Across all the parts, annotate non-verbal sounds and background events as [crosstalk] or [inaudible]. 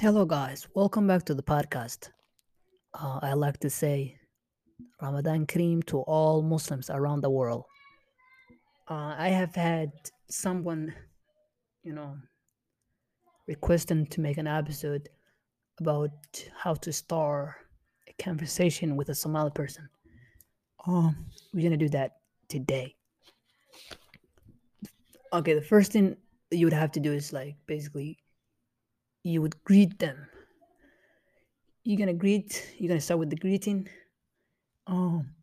Hello, guys. Welcome back to the podcast. Uh, I like to say Ramadan Kareem to all Muslims around the world. Uh, I have had someone, you know, requesting to make an episode about how to start a conversation with a Somali person. Um, we're gonna do that today. Okay, the first thing you would have to do is like basically you would greet them. You're gonna greet. You're gonna start with the greeting. Um,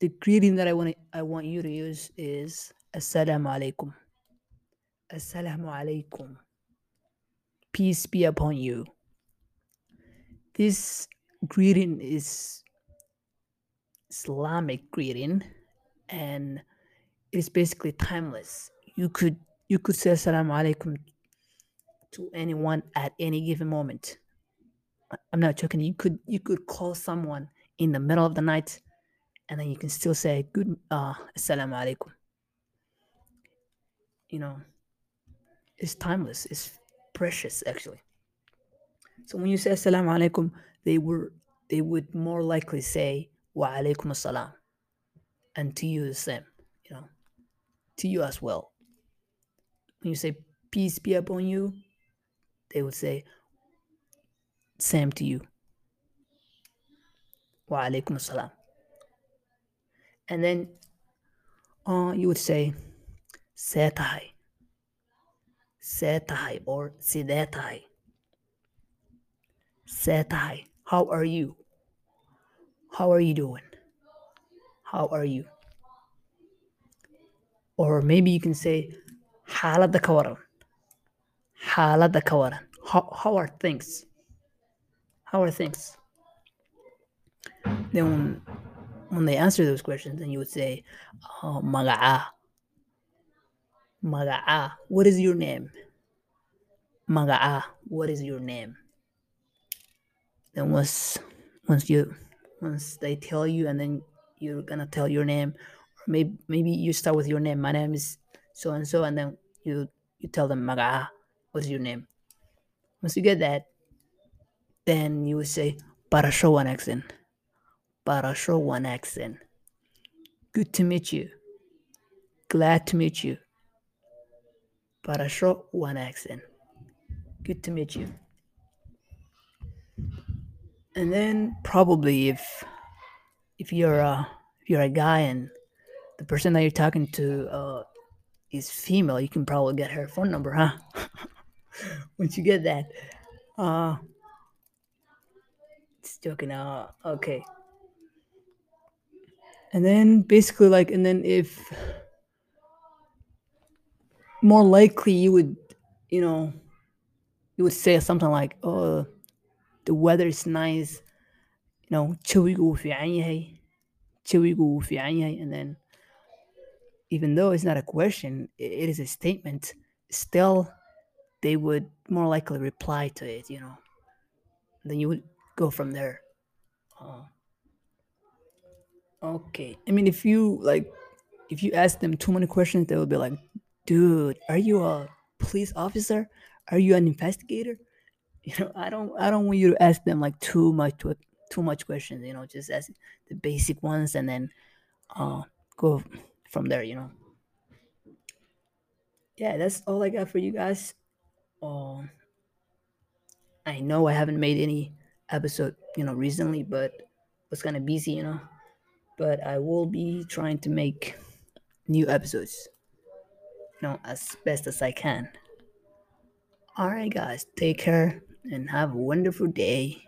the greeting that I want I want you to use is Assalamu alaikum. Assalamu alaikum. Peace be upon you. This greeting is Islamic greeting, and it's basically timeless. You could you could say Assalamu alaikum to anyone at any given moment. I'm not joking. You could you could call someone in the middle of the night, and then you can still say good uh assalamu alaikum. You know, it's timeless. It's precious actually. So when you say assalamu alaikum, they were they would more likely say wa alaikum assalam, and to you the same. You know, to you as well. When you say peace be upon you, they would say same to you. Wa alaikum assalam. And then uh, you would say setai, setai or sidetai. Setai, how are you? How are you doing? How are you? Or maybe you can say xaaladda ka waran. Xaaladda ka waran. How, are things? How are things? Then when, when they answer those questions, then you would say, oh, maga'a. Maga'a. What is your name? Maga'a. What is your name? Then once once you once they tell you and then you're gonna tell your name, or maybe maybe you start with your name. My name is so and so, and then you you tell them maga'a. What's your name? Once you get that, then you would say accent. Barasho one accent. Good to meet you. Glad to meet you. Barasho one accent. Good to meet you. And then probably if if you're a if you're a guy and the person that you're talking to uh, is female, you can probably get her phone number, huh? [laughs] [laughs] Once you get that, uh, it's joking. Uh, okay. And then basically, like, and then if more likely you would, you know, you would say something like, "Oh, the weather is nice," you know, jawigu fiican yahay, jawigu fiican yahay, and then even though it's not a question, it is a statement. Still, they would more likely reply to it, you know. Then you would go from there. Uh, okay. I mean, if you like, if you ask them too many questions, they will be like, "Dude, are you a police officer? Are you an investigator?" [laughs] You know, I don't, I don't want you to ask them like too much, too much questions. You know, just ask the basic ones and then uh, go from there. You know. Yeah, that's all I got for you guys. Um, I know I haven't made any episode, you know, recently, but was kind of busy, you know. But I will be trying to make new episodes, you know, as best as I can. All right, guys, take care and have a wonderful day.